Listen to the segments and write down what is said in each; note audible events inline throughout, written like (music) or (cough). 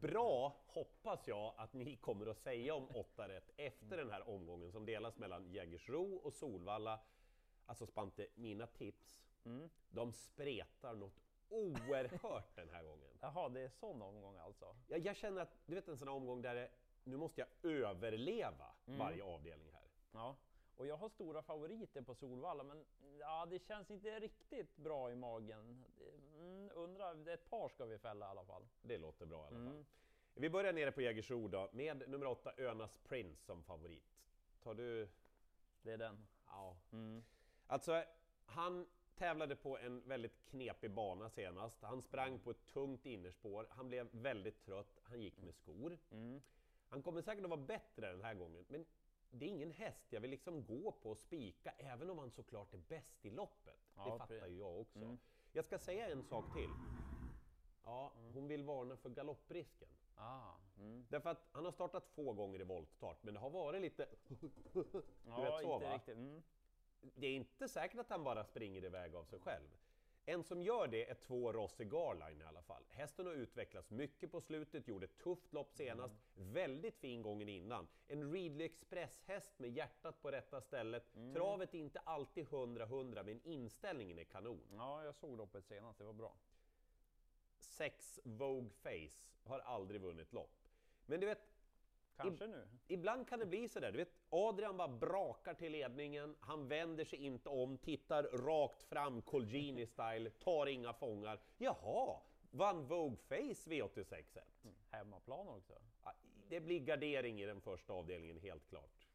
bra hoppas jag att ni kommer att säga om 8 rätt efter den här omgången som delas mellan Jägersro och Solvalla. Alltså Spante, mina tips, de spretar något oerhört den här gången. (laughs) Jaha, det är sån omgång alltså? Jag, jag känner att, du vet en sån här omgång där det, nu måste jag överleva varje avdelning här. Ja. Och jag har stora favoriter på Solvalla, men ja, det känns inte riktigt bra i magen. Mm, undrar, ett par ska vi fälla i alla fall. Det låter bra i alla fall. Vi börjar nere på Jägersro då, med nummer 8 Önas Prince som favorit. Tar du... Det är den. Ja. Alltså, han tävlade på en väldigt knepig bana senast. Han sprang på ett tungt innerspår, han blev väldigt trött, han gick med skor. Han kommer säkert att vara bättre den här gången, men det är ingen häst jag vill liksom gå på och spika, även om han såklart är bäst i loppet. Ja, det fattar ju jag också. Jag ska säga en sak till. Ja, hon vill varna för galopprisken. Ah, mm. Därför att han har startat få gånger i voltstart, men det har varit lite... (laughs) Du Ja, vet så va? riktigt. Mm. Det är inte säkert att han bara springer iväg av sig själv. En som gör det är två Rossi Garline i alla fall. Hästen har utvecklats mycket på slutet, gjorde ett tufft lopp senast, väldigt fin gången innan. En Readly Express-häst med hjärtat på rätta stället. Travet är inte alltid 100-100, men inställningen är kanon. Ja, jag såg loppet senast, det var bra. Sex Vogue Face har aldrig vunnit lopp. Men du vet, Kanske nu. Ibland kan det bli sådär, du vet Adrian bara brakar till ledningen, han vänder sig inte om, tittar rakt fram Colgjini style, tar inga fångar. Jaha, vann Vogue Face V86 1 Hemmaplan också. Det blir gardering i den första avdelningen, helt klart.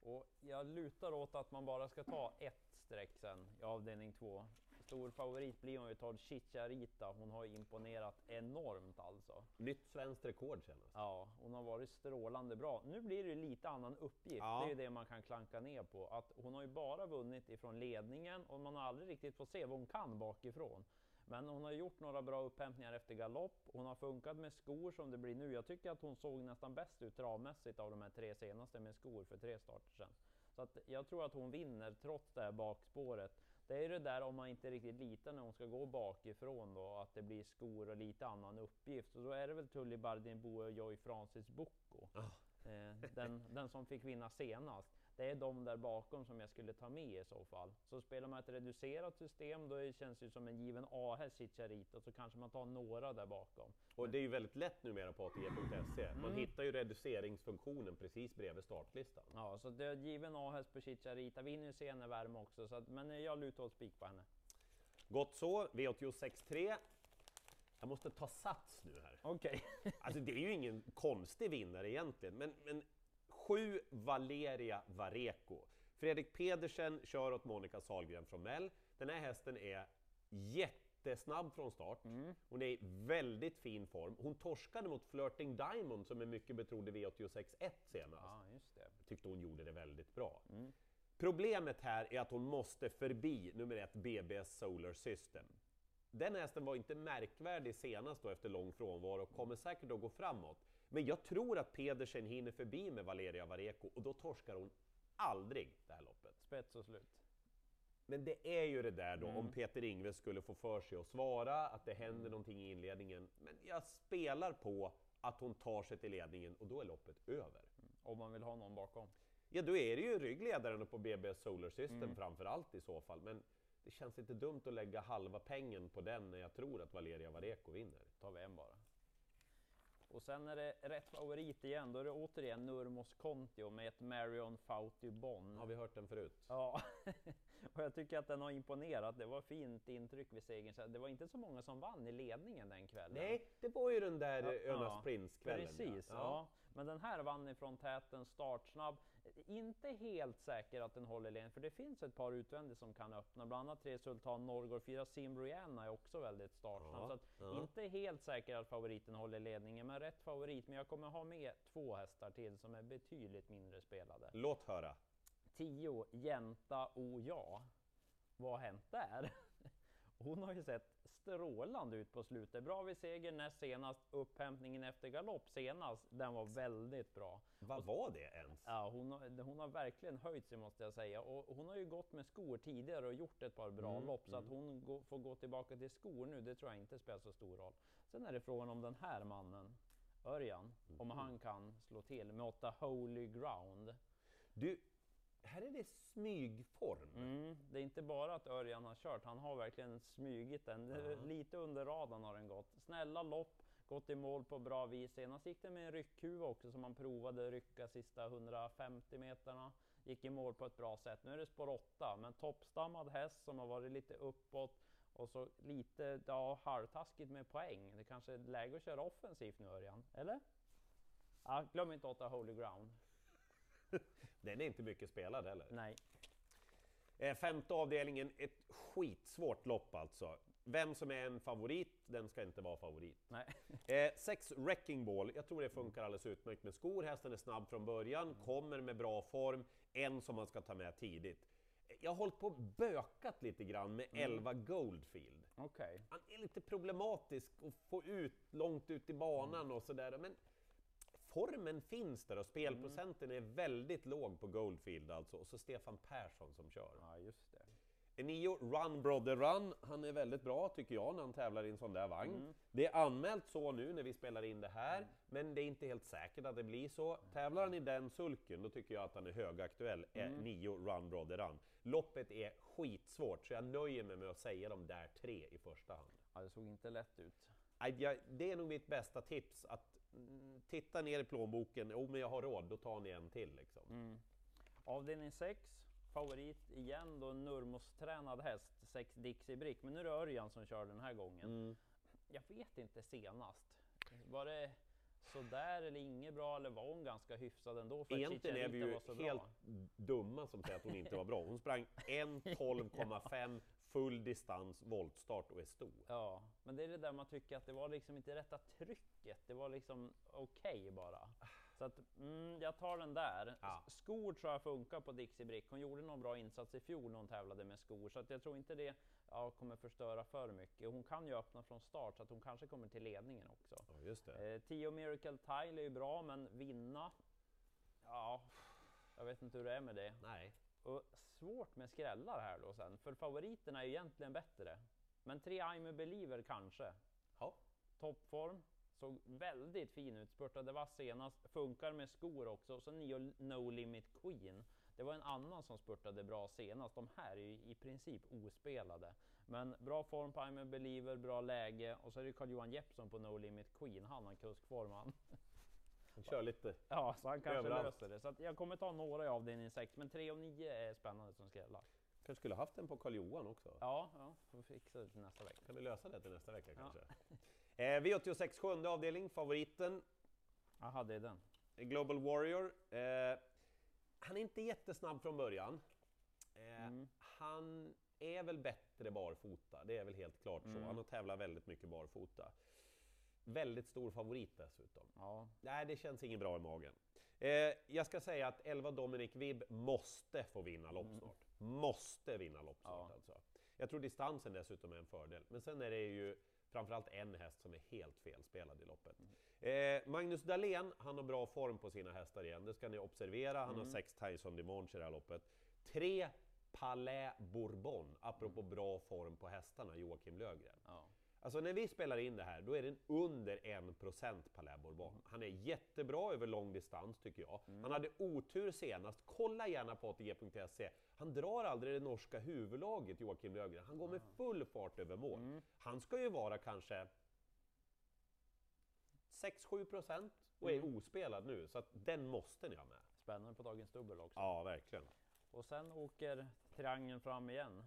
Och jag lutar åt att man bara ska ta ett streck sen i avdelning två. Stor favorit blir om vi tar Chicharita. Hon har imponerat enormt alltså. Nytt svenskt rekord senast. Ja, hon har varit strålande bra. Nu blir det ju lite annan uppgift. Ja. Det är ju det man kan klanka ner på. Att hon har ju bara vunnit ifrån ledningen och man har aldrig riktigt fått se vad hon kan bakifrån. Men hon har gjort några bra upphämtningar efter galopp. Hon har funkat med skor som det blir nu. Jag tycker att hon såg nästan bäst ut travmässigt av de här tre senaste med skor för tre starter sedan. Så att jag tror att hon vinner trots det här bakspåret. Det är ju det där om man inte riktigt litar när hon ska gå bakifrån då, att det blir skor och lite annan uppgift. Och då är det väl Tully Bardin och Joy Francis Bocco. Eh, den, den som fick vinna senast. Det är de där bakom som jag skulle ta med i så fall. Så spelar man ett reducerat system, då känns det som en given A-häst Chicharito, så kanske man tar några där bakom. Och det är ju väldigt lätt numera på ATG.se. Man hittar ju reduceringsfunktionen precis bredvid startlistan. Ja, så det är given A-häst på Chicharita, vinner ju senare värme också, så att, men jag lutar åt spik på henne. Gott så, V86.3. Jag måste ta sats nu här. Okej. Alltså det är ju ingen konstig vinnare egentligen, men, men sju Valeria Vareco. Fredrik Pedersen kör åt Monica Sahlgren från Mell. Den här hästen är jättesnabb från start. Hon är i väldigt fin form. Hon torskade mot Flirting Diamond som är mycket betrodd i V86.1 senast. Ja, just det. tyckte hon gjorde det väldigt bra. Problemet här är att hon måste förbi nummer ett BBS Solar System. Den hästen var inte märkvärdig senast då efter lång frånvaro och kommer säkert att gå framåt. Men jag tror att Pedersen hinner förbi med Valeria Vareco och då torskar hon aldrig det här loppet. Spets och slut. Men det är ju det där då, om Peter Ingves skulle få för sig att svara, att det händer någonting i inledningen. Men jag spelar på att hon tar sig till ledningen och då är loppet över. Om man vill ha någon bakom. Ja, då är det ju ryggledaren på BBS Solar System framför allt i så fall, men det känns inte dumt att lägga halva pengen på den när jag tror att Valeria Vareco vinner. tar vi en bara. Och sen är det rätt favorit igen, då är det återigen Nurmos Kontio med ett Marion Fauti Bonn. Har vi hört den förut? Ja, (laughs) (laughs) och jag tycker att den har imponerat. Det var fint intryck vid segern. Det var inte så många som vann i ledningen den kvällen. Nej, det var ju den där Ja, Önas ja, Prince-kvällen. Precis, ja. Men den här vann ifrån täten, startsnabb. Inte helt säker att den håller ledningen, för det finns ett par utvändigt som kan öppna. Bland annat tre Sultan Norgård, fyra Simbrianna är också väldigt startsnabb. Ja, så ja. inte helt säker att favoriten håller ledningen, men rätt favorit. Men jag kommer ha med två hästar till som är betydligt mindre spelade. Låt höra. 10 Jänta O ja. Vad har hänt där? (laughs) Hon har ju sett strålande ut på slutet. Bra vid seger näst senast. Upphämtningen efter galopp senast, den var väldigt bra. Vad var det ens? Ja, hon, har, hon har verkligen höjt sig måste jag säga. Och hon har ju gått med skor tidigare och gjort ett par bra lopp. Så att hon gå, får gå tillbaka till skor nu, det tror jag inte spelar så stor roll. Sen är det frågan om den här mannen. Örjan, om han kan slå till med åtta Holy Ground. Du, här är det smygform. Mm, det är inte bara att Örjan har kört, han har verkligen smygit den. Ja. Lite under radarn har den gått. Snälla lopp, gått i mål på bra vis. Senast gick det med en ryckhuva också som man provade rycka sista 150 meterna. Gick i mål på ett bra sätt. Nu är det spår 8, men toppstammad häst som har varit lite uppåt och så lite ja, halvtaskigt med poäng. Det kanske är läge att köra offensivt nu Örjan, eller? Ja, glöm inte 8 Holy Ground. Den är inte mycket spelad heller. Nej. Eh, femte avdelningen, ett skitsvårt lopp alltså. Vem som är en favorit, den ska inte vara favorit. Nej. (laughs) Eh, sex Wrecking Ball, jag tror det funkar alldeles utmärkt med skor. Hästen är snabb från början, kommer med bra form. En som man ska ta med tidigt. Eh, Jag har hållit på och bökat lite grann med 11 Goldfield. Okej. Han är lite problematisk att få ut långt ut i banan och sådär. Men formen finns där och spelprocenten är väldigt låg på Goldfield alltså. Och så Stefan Persson som kör. Ja, just det. Nio Run Brother Run, han är väldigt bra tycker jag när han tävlar i en sån där vagn. Det är anmält så nu när vi spelar in det här, men det är inte helt säkert att det blir så. Tävlar han i den sulken, då tycker jag att han är högaktuell, är nio Run Brother Run. Loppet är skitsvårt, så jag nöjer mig med att säga de där tre i första hand. Ja, det såg inte lätt ut. Det är nog mitt bästa tips, att mm, titta ner i plånboken, jo men jag har råd, då tar ni en till liksom. Mm. Avdelning 6, favorit igen då, en Nurmos-tränad häst, 6 Dixie Brick. Men nu är det Örjan som kör den här gången. Mm. Jag vet inte senast. Var det sådär eller inget bra eller var hon ganska hyfsad ändå? För Egentligen är vi ju helt bra? dumma som säger att hon inte var bra. Hon sprang 1.12,5 (laughs) full distans voltstart och är stor. Ja, men det är det där man tycker att det var liksom inte rätta trycket. Det var liksom okej bara. Så att mm, jag tar den där. Ja. Skor tror jag funkar på Dixie Brick. Hon gjorde någon bra insats i fjol när hon tävlade med skor, så att jag tror inte det ja, kommer förstöra för mycket. Hon kan ju öppna från start, så att hon kanske kommer till ledningen också. Ja, just det. Eh, Tio Miracle Tile är ju bra, men vinna? Ja, jag vet inte hur det är med det. Nej. Och svårt med skrällar här då sen, för favoriterna är ju egentligen bättre. Men tre I'm a believer kanske. Ja. Toppform, såg väldigt fin ut, spurtade vass senast, funkar med skor också. Och så nio No Limit Queen. Det var en annan som spurtade bra senast. De här är ju i princip ospelade. Men bra form på I'm a believer, bra läge. Och så är det Carl-Johan Jeppsson på No Limit Queen. Han har kuskform han. (laughs) Kör lite. Ja, så han kanske Överallt. löser det. Så jag kommer ta några i avdelning 6, men 3 och 9 är spännande som skrällar. Kanske skulle haft den på Karl Johan också. Ja, ja, får fixa det till nästa vecka. Kan vi lösa det till nästa vecka Ja. kanske? (laughs) Eh, V86 sjunde avdelning, favoriten, Jaha, det är den. Global Warrior. Eh, han är inte jättesnabb från början. Eh, Mm. Han är väl bättre barfota, det är väl helt klart så. Mm. Han har tävlat väldigt mycket barfota. Väldigt stor favorit dessutom. Ja, Nej, det känns inget bra i magen. Eh, jag ska säga att 11 Dominic Vibb måste få vinna lopp Mm. snart. Måste vinna lopp snart Ja. alltså. Jag tror distansen dessutom är en fördel. Men sen är det ju framförallt en häst som är helt felspelad i loppet. Mm. Eh, Magnus Dahlén, han har bra form på sina hästar igen. Det ska ni observera. Han har Mm. sex Tyson Dimanche i det här loppet. Tre Palais Bourbon, apropå Mm. bra form på hästarna, Joakim Lövgren. ja. Alltså när vi spelar in det här, då är den under 1% Palais Bourbon. Han är jättebra över lång distans tycker jag. Han hade otur senast. Kolla gärna på ATG.se. Han drar aldrig det norska huvudlaget, Joakim Lövgren. Han går med full fart över mål. Mm. Han ska ju vara kanske 6-7% och är Mm. ospelad nu, så att den måste ni ha med. Spännande på dagens dubbel också. Ja, verkligen. Och sen åker triangeln fram igen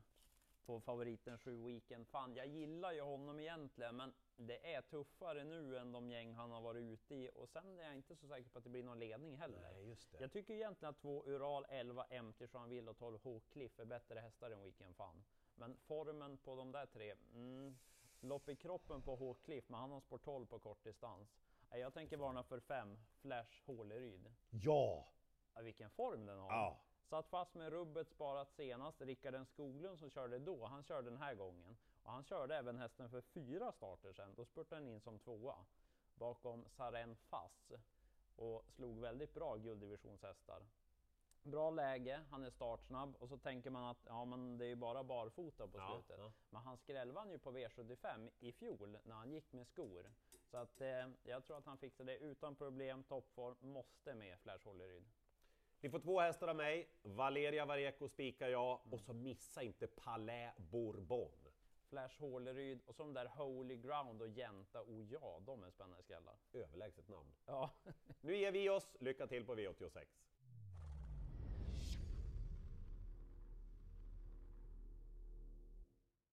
på favoriten 7 Weekend. Fan, jag gillar ju honom egentligen, men det är tuffare nu än de gäng han har varit ute i. Och sen är jag inte så säker på att det blir någon ledning heller. just Jag tycker egentligen att två Ural 11 MT Jeanville och 12 H-Cliff är bättre hästar än Weekend Fun. Men formen på de där tre, mm, lopp i kroppen på H-Cliff, men han har spår 12 på kortdistans. Nej, Jag tänker varna för 5 Flash Håleryd. Ja! Ja, vilken form den har! Ja! Satt fast med rubbet sparat senast. Rickard Skoglund som körde då, han körde den här gången. Och han körde även hästen för fyra starter sen. Då spurtade den in som tvåa bakom Saren Fass och slog väldigt bra gulddivisionshästar. Bra läge, han är startsnabb och så tänker man att ja, men det är bara barfota på Ja, slutet. ja. Men han skrällvann ju på V75 i fjol när han gick med skor. Så att eh, jag tror att han fixar det utan problem, toppform, måste med Flash Hålleryd. Ni får två hästar av mig, Valeria Vareko spikar jag och så missa inte Palais Bourbon. Flash Håleryd och så de där Holy Ground och Jänta och ja, de är spännande skrällar. Överlägset namn. Ja. Nu ger vi oss, lycka till på V86!